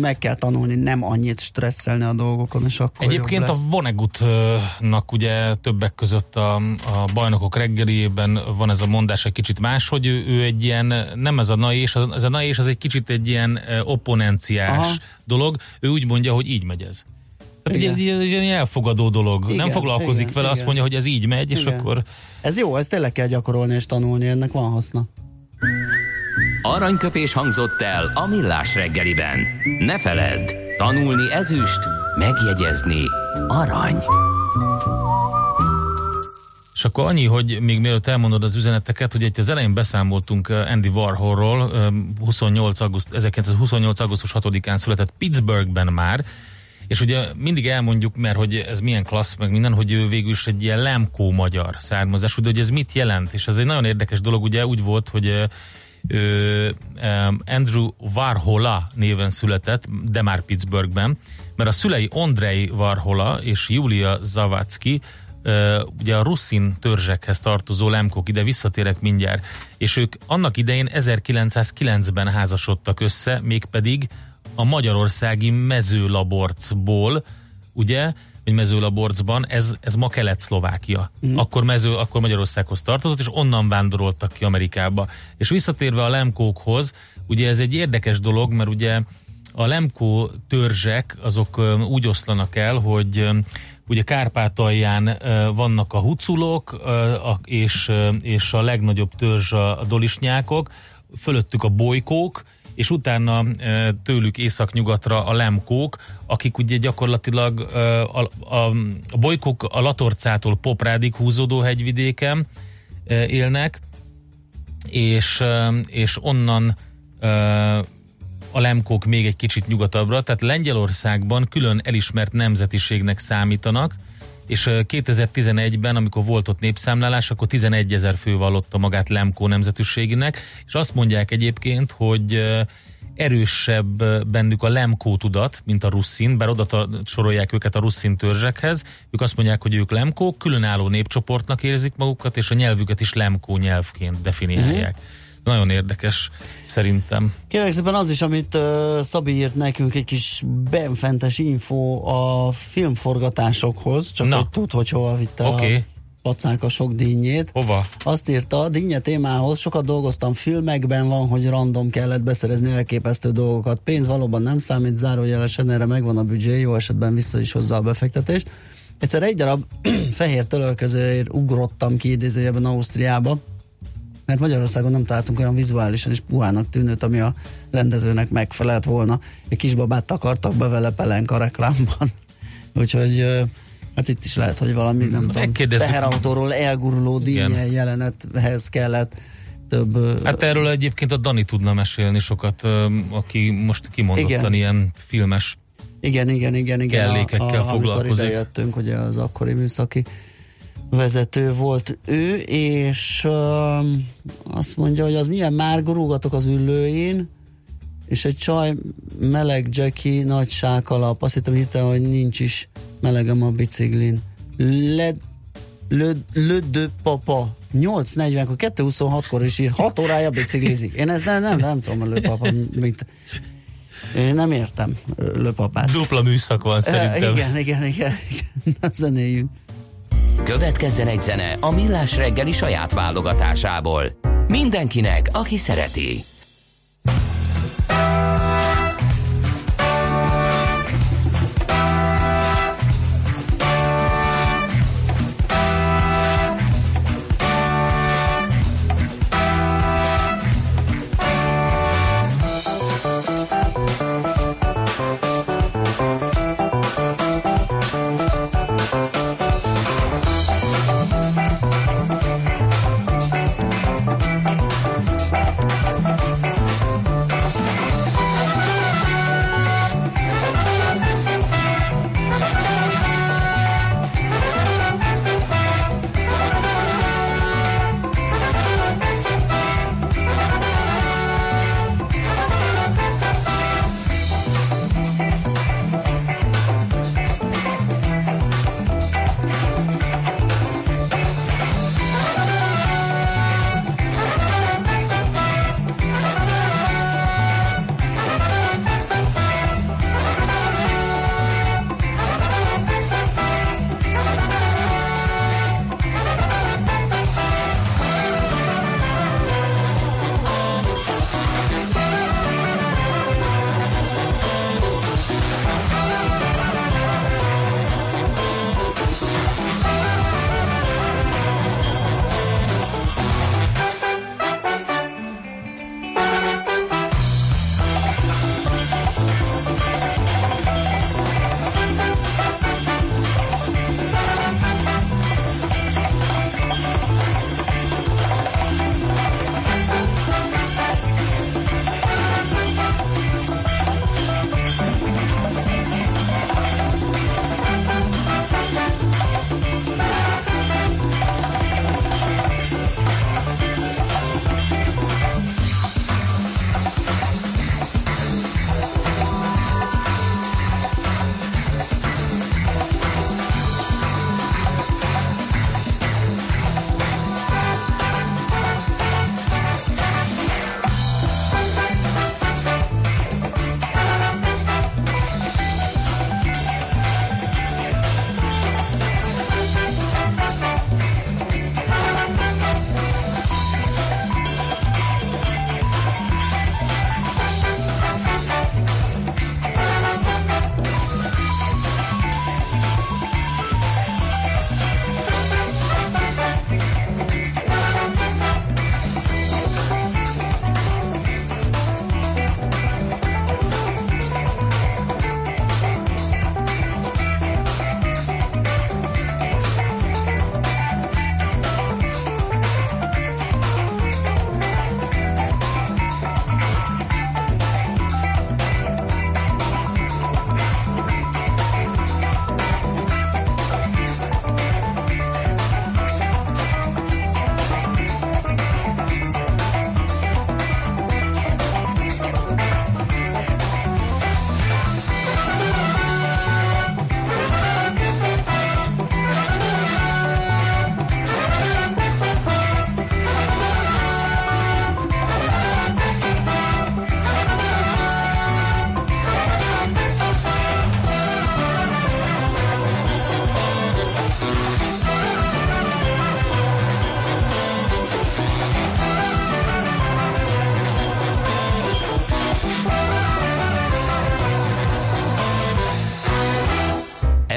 meg kell tanulni nem annyit stresszelni a dolgokon, és akkor Egyébként a lesz. Vonnegutnak ugye többek között a, a bajnokok reggeliében van ez a mondás egy kicsit más, hogy ő, ő egy ilyen, nem ez a na és, ez a na és az egy kicsit egy ilyen eh, opponenciás Aha. dolog. Ő úgy mondja, hogy így megy ez. Tehát Igen. egy, egy, egy ilyen elfogadó dolog. Igen, nem foglalkozik igen, vele, azt igen. mondja, hogy ez így megy, és Igen. akkor Ez jó, ezt tényleg kell gyakorolni és tanulni, ennek van haszna. Aranyköpés hangzott el a millás reggeliben. Ne feledd, tanulni ezüst, megjegyezni arany. És akkor annyi, hogy még mielőtt elmondod az üzeneteket, hogy itt az elején beszámoltunk eh, Andy Warholról, eh, 28 auguszt, 1928. augusztus 6-án született Pittsburghben már, és ugye mindig elmondjuk, mert hogy ez milyen klassz, meg minden, hogy ő végül is egy ilyen lemkó magyar származású, de hogy ez mit jelent? És ez egy nagyon érdekes dolog, ugye úgy volt, hogy eh, Andrew Varhola néven született, de már Pittsburghben, mert a szülei Andrei Varhola és Julia Zavacki ugye a russzin törzsekhez tartozó lemkok, ide visszatérek mindjárt, és ők annak idején 1909-ben házasodtak össze, mégpedig a magyarországi mezőlaborcból, ugye, vagy mezőlaborcban, ez, ez ma Kelet-Szlovákia. Mm. Akkor, mező, akkor Magyarországhoz tartozott, és onnan vándoroltak ki Amerikába. És visszatérve a lemkókhoz, ugye ez egy érdekes dolog, mert ugye a lemkó törzsek azok úgy oszlanak el, hogy ugye Kárpátalján vannak a huculok, a, és, és a legnagyobb törzs a, a dolisnyákok, fölöttük a bolykók, és utána tőlük északnyugatra a lemkók, akik ugye gyakorlatilag a, a, a bolykók a Latorcától Poprádig húzódó hegyvidéken élnek, és, és onnan a lemkók még egy kicsit nyugatabbra, tehát Lengyelországban külön elismert nemzetiségnek számítanak, és ö, 2011-ben, amikor volt ott népszámlálás, akkor 11 ezer fő vallotta magát Lemkó nemzetiségének, és azt mondják egyébként, hogy erősebb bennük a lemkó tudat, mint a russzin, bár oda sorolják őket a russzin törzsekhez. Ők azt mondják, hogy ők lemkók, különálló népcsoportnak érzik magukat, és a nyelvüket is lemkó nyelvként definiálják. Uh-huh. Nagyon érdekes, szerintem. Kérlek szépen az is, amit uh, Szabi írt nekünk, egy kis benfentes info a filmforgatásokhoz, csak Na. hogy tud, hogy hova vitte okay. a pacák a sok dinnyét. Hova? Azt írta, dinnye témához sokat dolgoztam filmekben, van, hogy random kellett beszerezni elképesztő dolgokat. Pénz valóban nem számít, zárójelesen erre megvan a büdzsé, jó esetben vissza is hozza a befektetést. Egyszer egy darab *clears throat* fehér tölölközőért ugrottam ki idézőjében Ausztriába, mert Magyarországon nem találtunk olyan vizuálisan is puhának tűnőt, ami a rendezőnek megfelelt volna. Egy kisbabát takartak be vele pelenk a reklámban. *laughs* Úgyhogy hát itt is lehet, hogy valami nem tudom, teherautóról elguruló dinnye jelenethez kellett több... Hát erről egyébként a Dani tudna mesélni sokat, aki most kimondottan igen. ilyen filmes igen, igen, igen, igen. kellékekkel a, a, foglalkozik. Amikor jöttünk, ugye az akkori műszaki vezető volt ő, és uh, azt mondja, hogy az milyen már gurulgatok az ülőin, és egy csaj meleg Jackie nagy sákalap, azt hittem hirtelen, hogy nincs is melegem a biciklin. Le, le, le de papa 8.40-kor, 2.26-kor is ír, 6 órája biciklizik. Én ezt nem, nem, nem tudom, a lőpapa mit. Én nem értem lőpapát. Dupla műszak van szerintem. Uh, igen, igen, igen, igen. Nem zenéljünk. Következzen egy zene a Millás reggeli saját válogatásából. Mindenkinek, aki szereti.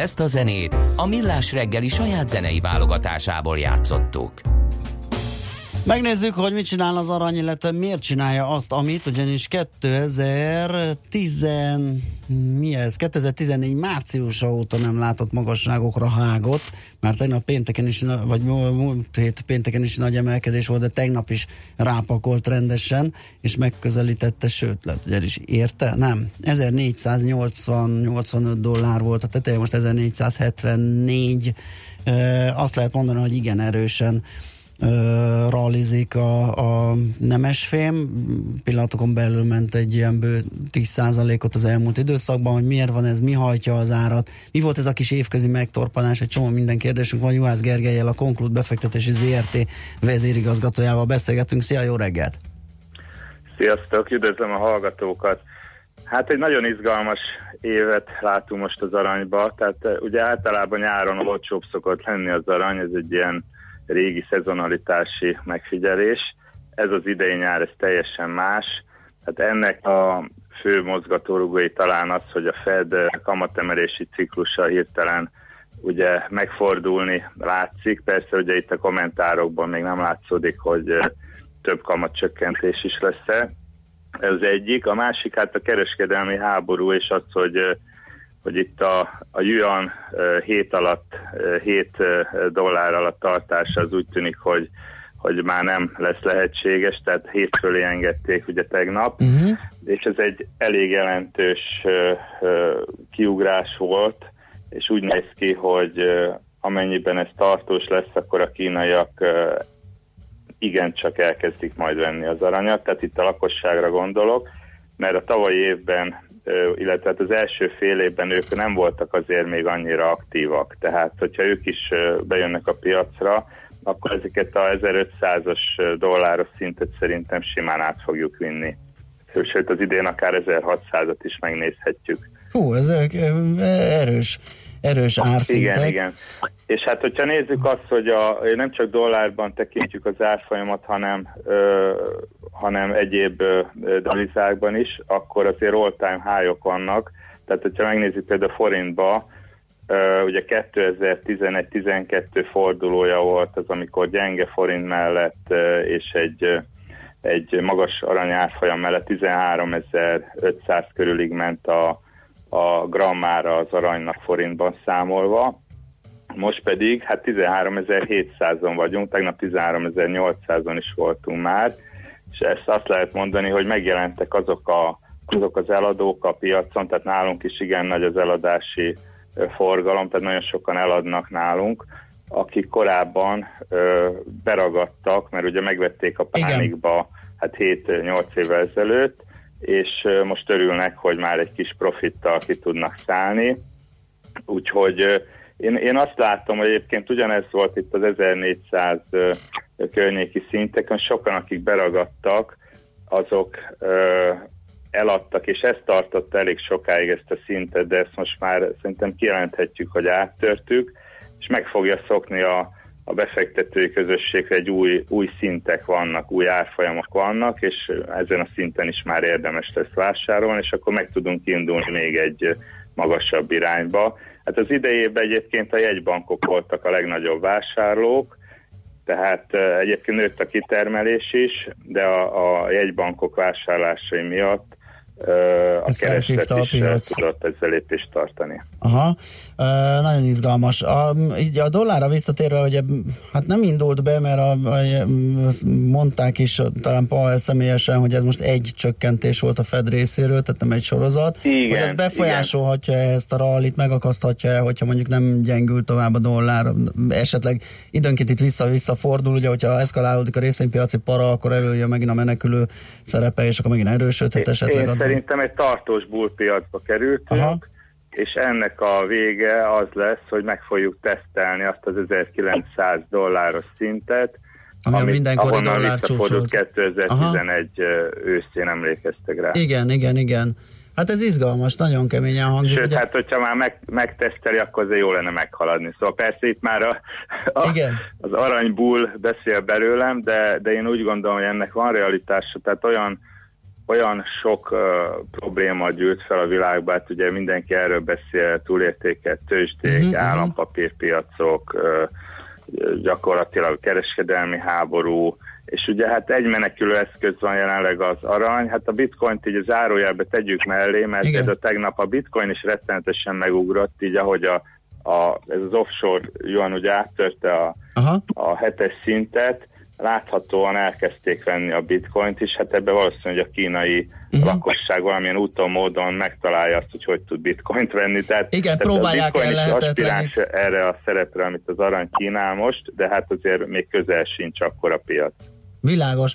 Ezt a zenét a Millás reggeli saját zenei válogatásából játszottuk. Megnézzük, hogy mit csinál az arany, illetve miért csinálja azt, amit, ugyanis 2010, mi ez? 2014 márciusa óta nem látott magasságokra hágott, mert tegnap pénteken is, vagy múlt hét pénteken is nagy emelkedés volt, de tegnap is rápakolt rendesen, és megközelítette, sőt, lehet, hogy is érte, nem, 1480-85 dollár volt a teteje, most 1474, azt lehet mondani, hogy igen erősen rallizik a, a nemesfém. Pillanatokon belül ment egy ilyen bő 10%-ot az elmúlt időszakban, hogy miért van ez, mi hajtja az árat, mi volt ez a kis évközi megtorpanás, egy csomó minden kérdésünk van. Juhász Gergelyel, a Konklud befektetési ZRT vezérigazgatójával beszélgetünk. Szia, jó reggelt! Sziasztok, üdvözlöm a hallgatókat! Hát egy nagyon izgalmas évet látunk most az aranyba, tehát ugye általában nyáron olcsóbb szokott lenni az arany, ez egy ilyen régi szezonalitási megfigyelés. Ez az idei nyár, ez teljesen más. Tehát ennek a fő mozgatórugói talán az, hogy a Fed kamatemelési ciklusa hirtelen ugye megfordulni látszik. Persze ugye itt a kommentárokban még nem látszódik, hogy több kamatcsökkentés is lesz-e. Ez egyik. A másik hát a kereskedelmi háború és az, hogy hogy itt a, a yuan 7 alatt, 7 dollár alatt tartása az úgy tűnik, hogy hogy már nem lesz lehetséges, tehát hét fölé engedték ugye tegnap, uh-huh. és ez egy elég jelentős uh, uh, kiugrás volt, és úgy néz ki, hogy uh, amennyiben ez tartós lesz, akkor a kínaiak uh, igencsak elkezdik majd venni az aranyat, tehát itt a lakosságra gondolok, mert a tavalyi évben illetve hát az első fél évben ők nem voltak azért még annyira aktívak. Tehát, hogyha ők is bejönnek a piacra, akkor ezeket a 1500-as dolláros szintet szerintem simán át fogjuk vinni. Sőt, az idén akár 1600-at is megnézhetjük. Hú, ez erős erős árszintek. Igen, igen. És hát, hogyha nézzük azt, hogy a, nem csak dollárban tekintjük az árfolyamat, hanem, ö, hanem egyéb ö, dalizákban is, akkor azért all-time high-ok vannak. Tehát, hogyha megnézzük például forintba, ö, ugye 2011-12 fordulója volt az, amikor gyenge forint mellett ö, és egy egy magas aranyárfolyam mellett 13.500 körülig ment a, a grammára az aranynak forintban számolva. Most pedig hát 13.700-on vagyunk, tegnap 13.800-on is voltunk már, és ezt azt lehet mondani, hogy megjelentek azok, a, azok az eladók a piacon, tehát nálunk is igen nagy az eladási forgalom, tehát nagyon sokan eladnak nálunk, akik korábban ö, beragadtak, mert ugye megvették a pánikba igen. hát 7-8 évvel ezelőtt, és most örülnek, hogy már egy kis profittal ki tudnak szállni. Úgyhogy én, én azt látom, hogy egyébként ugyanez volt itt az 1400 környéki szinteken, sokan, akik beragadtak, azok eladtak, és ezt tartotta elég sokáig ezt a szintet, de ezt most már szerintem kijelenthetjük, hogy áttörtük, és meg fogja szokni a, a befektetői közösségre egy új, új szintek vannak, új árfolyamok vannak, és ezen a szinten is már érdemes lesz vásárolni, és akkor meg tudunk indulni még egy magasabb irányba. Hát az idejében egyébként a jegybankok voltak a legnagyobb vásárlók, tehát egyébként nőtt a kitermelés is, de a, a jegybankok vásárlásai miatt a Ezt kereslet is a tudott ezzel lépést tartani. Aha, uh, nagyon izgalmas. A, így a dollárra visszatérve, hogy hát nem indult be, mert a, a, mondták is talán Pavel személyesen, hogy ez most egy csökkentés volt a Fed részéről, tehát nem egy sorozat. Igen, hogy ez befolyásolhatja igen. ezt a rallit, megakaszthatja hogyha mondjuk nem gyengül tovább a dollár, esetleg időnként itt vissza-vissza fordul, ugye, hogyha eszkalálódik a részvénypiaci para, akkor erőjön megint a menekülő szerepe, és akkor megint erősödhet esetleg. Én szerintem egy tartós bullpiacba kerültünk, Aha. és ennek a vége az lesz, hogy meg fogjuk tesztelni azt az 1900 dolláros szintet, ami amit, mindenkori dollár 2011 Aha. őszén emlékeztek rá. Igen, igen, igen. Hát ez izgalmas, nagyon keményen hangzik. Sőt, ugye? hát hogyha már meg, megteszteli, akkor azért jó lenne meghaladni. Szóval persze itt már a, a, Igen. az aranybull beszél belőlem, de, de én úgy gondolom, hogy ennek van realitása, tehát olyan olyan sok uh, probléma gyűlt fel a világban, hát ugye mindenki erről beszél, túlértékelt tőzsdék, uh-huh, állampapírpiacok, uh, gyakorlatilag kereskedelmi háború, és ugye hát egy menekülő eszköz van jelenleg az arany, hát a bitcoint így a zárójelbe tegyük mellé, mert ez a tegnap a bitcoin is rettenetesen megugrott, így ahogy a, a, ez az offshore yuan ugye áttörte a, a hetes szintet, láthatóan elkezdték venni a bitcoint is, hát ebben valószínűleg a kínai uh-huh. lakosság valamilyen úton, módon megtalálja azt, hogy hogy tud bitcoint venni. Tehát, Igen, tehát próbálják a bitcoin el is erre a szerepre, amit az arany kínál most, de hát azért még közel sincs akkor a piac. Világos.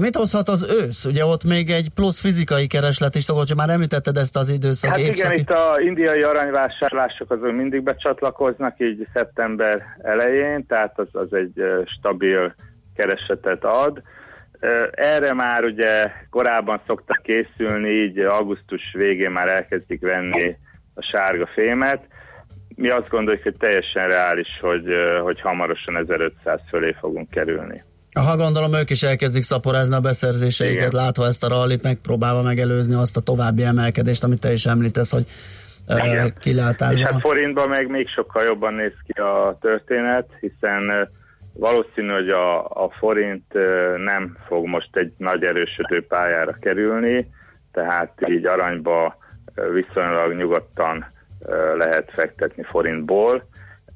Mit hozhat az ősz? Ugye ott még egy plusz fizikai kereslet is szokott, hogy már említetted ezt az időszak. Hát évszaki... igen, itt a indiai aranyvásárlások azon mindig becsatlakoznak, így szeptember elején, tehát az, az egy stabil keresetet ad. Erre már ugye korábban szoktak készülni, így augusztus végén már elkezdik venni a sárga fémet. Mi azt gondoljuk, hogy teljesen reális, hogy, hogy hamarosan 1500 fölé fogunk kerülni. Ha gondolom, ők is elkezdik szaporázni a beszerzéseiket, Igen. látva ezt a rallit, megpróbálva megelőzni azt a további emelkedést, amit te is említesz, hogy Igen. kilátásban. És hát forintban meg még sokkal jobban néz ki a történet, hiszen valószínű, hogy a, a forint nem fog most egy nagy erősödő pályára kerülni, tehát így aranyba viszonylag nyugodtan lehet fektetni forintból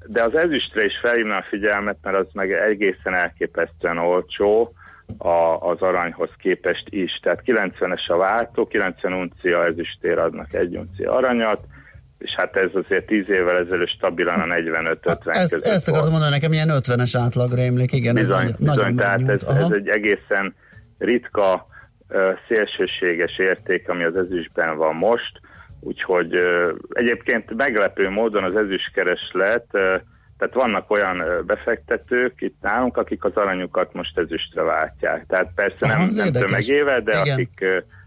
de az ezüstre is felhívna a figyelmet, mert az meg egészen elképesztően olcsó a, az aranyhoz képest is. Tehát 90-es a váltó, 90 uncia ezüstér adnak egy uncia aranyat, és hát ez azért 10 évvel ezelőtt stabilan a 45-50 ezt, között Ezt akartam mondani, nekem ilyen 50-es átlag rémlik, igen. Bizony, ez bizony nagyon tehát ez, ez egy egészen ritka, szélsőséges érték, ami az ezüstben van most, Úgyhogy egyébként meglepő módon az ezüstkereslet, tehát vannak olyan befektetők itt nálunk, akik az aranyukat most ezüstre váltják. Tehát persze Aha, nem, nem tömegével, de igen.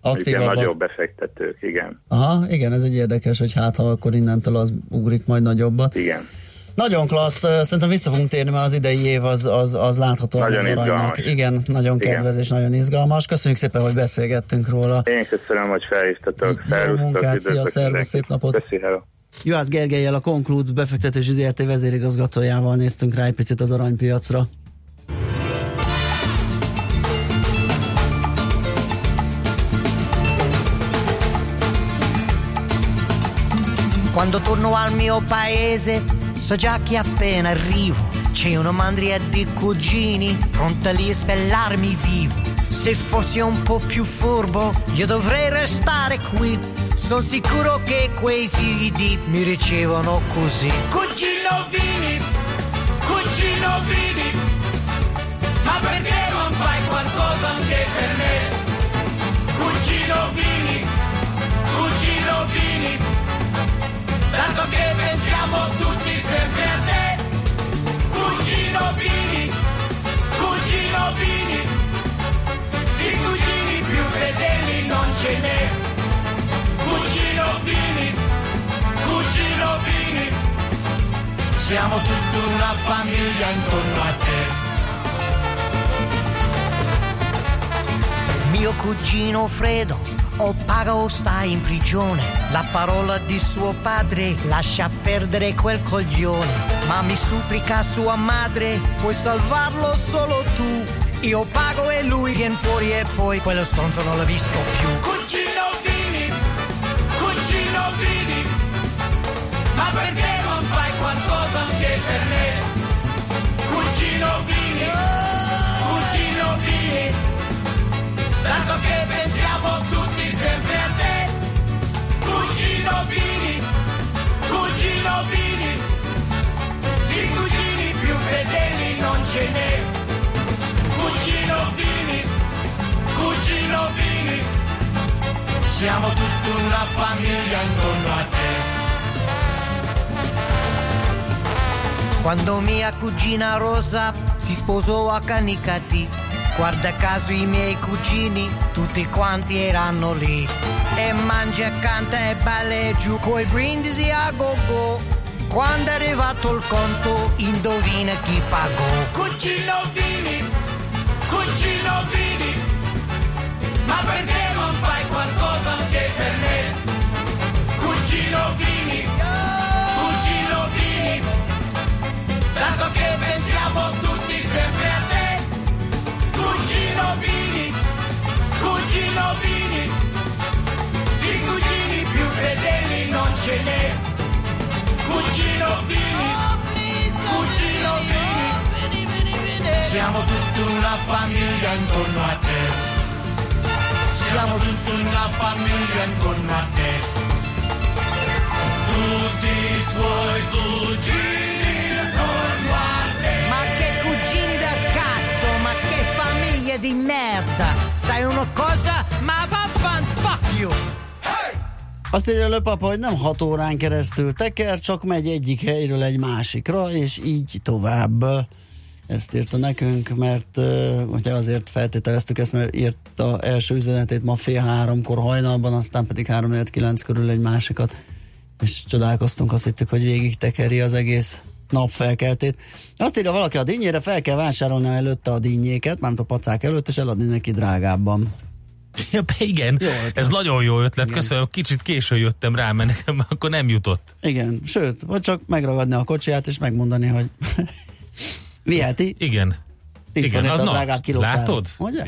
akik igen, nagyobb befektetők, igen. Aha, igen, ez egy érdekes, hogy hát ha akkor innentől az ugrik majd nagyobbat. Igen. Nagyon klassz, szerintem vissza fogunk térni, mert az idei év az, az, az látható nagyon az aranynak. Igen, nagyon Igen. kedvez és nagyon izgalmas. Köszönjük szépen, hogy beszélgettünk róla. Én köszönöm, hogy felhívtatok. Jó munkát, szia, szervusz, szép napot. Köszönöm. Juhász Gergelyel a Conclude befektetési ZRT vezérigazgatójával néztünk rá egy picit az aranypiacra. Quando torno al mio paese so già che appena arrivo c'è una mandria di cugini pronta lì a spellarmi vivo. Se fossi un po' più furbo io dovrei restare qui. Sono sicuro che quei figli mi ricevono così. Cugino Vini, cugino Vini, ma perché non fai qualcosa anche per me? Cugino Vini, cugino Vini tanto che pensiamo tutti sempre a te. Cugino Vini, cugino Vini, non ce n'è. Cugino Vini, cugino Vini, siamo tutta una famiglia intorno a te. Mio cugino Fredo o paga o sta in prigione. La parola di suo padre lascia perdere quel coglione. Ma mi supplica sua madre, puoi salvarlo solo tu. Io pago e lui viene fuori e poi quello stronzo non l'ho visto più. Cugino Vini, cugino Vini, ma perché non fai qualcosa anche per me? Cugino Vini, cugino Vini, tanto che pensiamo tutti sempre a te. Cugino Vini, cugino Vini, di cugini più fedeli non ce n'è. Cugino Vini, cugino Vini, siamo tutta una famiglia intorno a te. Quando mia cugina Rosa si sposò a Canicati, Guarda caso i miei cugini, tutti quanti erano lì. E mangia, canta e balla giù coi brindisi a go-go. Quando è arrivato il conto, indovina chi pagò. Cugino Vini, cugino Vini, ma perché non fai qualcosa anche per me? Cugino Vini, cugino Vini, dato che pensiamo tutti sempre a te. Cugino Vini, cugino Vini, di cugini più fedeli non ce n'è. Cugino Vini. Siamo tutta una famiglia intorno a te. Siamo tutta una famiglia intorno a te. Tutti i tuoi cugini intorno a te. Ma che cugini del cazzo, ma che famiglie di merda. Sai una cosa? Ma vaffan fuck you. Azt írja a papa, hogy nem hat órán keresztül teker, csak megy egyik helyről egy másikra, és így tovább. Ezt írta nekünk, mert ugye azért feltételeztük ezt, mert írta első üzenetét ma fél háromkor hajnalban, aztán pedig három kilenc körül egy másikat, és csodálkoztunk, azt hittük, hogy végig tekeri az egész napfelkeltét. Azt írja valaki, a dinnyére fel kell vásárolni előtte a dinnyéket, mármint a pacák előtt, és eladni neki drágábban. Ja, igen, jó ez nagyon jó ötlet, igen. köszönöm, kicsit későn jöttem rá, mert nekem akkor nem jutott. Igen, sőt, vagy csak megragadni a kocsiját, és megmondani, hogy viheti. Igen. Igen, az drágább kilósára. Látod? Ugye?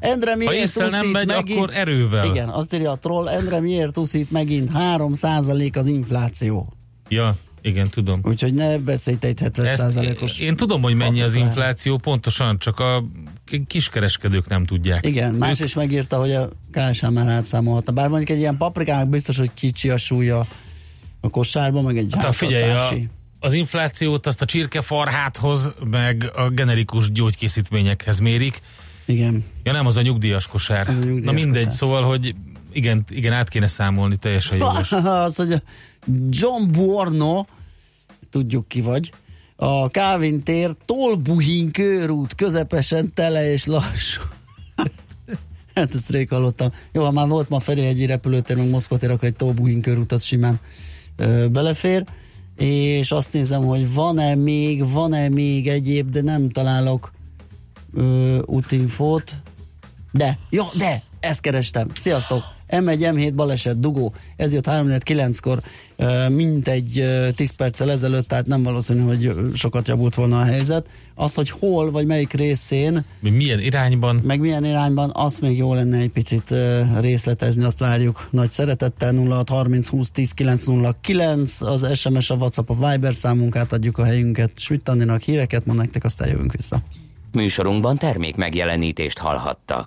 Endre miért ha észre nem megy, megint? akkor erővel. Igen, azt írja a troll, Endre miért uszít megint 3% az infláció. Ja, igen, tudom. Úgyhogy ne beszélj egy 70 os Én tudom, hogy mennyi az infláció, pontosan, csak a kiskereskedők nem tudják. Igen, ők... más is megírta, hogy a KSH már átszámolhatna. Bár mondjuk egy ilyen paprikának biztos, hogy kicsi a súlya a kosárban, meg egy hát, figyelj, a, az inflációt azt a csirkefarháthoz, meg a generikus gyógykészítményekhez mérik. Igen. Ja nem, az a nyugdíjas kosár. Az a nyugdíjas Na mindegy, kosár. szóval, hogy igen, igen, át kéne számolni, teljesen *laughs* jogos. az, hogy John Buorno, tudjuk ki vagy, a Kávin tér Tolbuhin körút közepesen tele és lassú. *laughs* hát ezt rég hallottam. Jó, ha már volt ma Ferihegyi repülőtér, meg Moszkvatér, akkor egy Tolbuhin körút az simán ö, belefér. És azt nézem, hogy van-e még, van-e még egyéb, de nem találok ö, útinfót. De, jó, de, ezt kerestem. Sziasztok! M1, M7 baleset, dugó. Ez jött 3-9-kor, mintegy 10 perccel ezelőtt, tehát nem valószínű, hogy sokat javult volna a helyzet. Az, hogy hol, vagy melyik részén. Milyen irányban. Meg milyen irányban, azt még jó lenne egy picit részletezni, azt várjuk nagy szeretettel. 06 30 20 10 909, az SMS, a WhatsApp, a Viber számunk, átadjuk a helyünket. Svittandinak híreket mond nektek, aztán jövünk vissza. Műsorunkban termék megjelenítést hallhattak.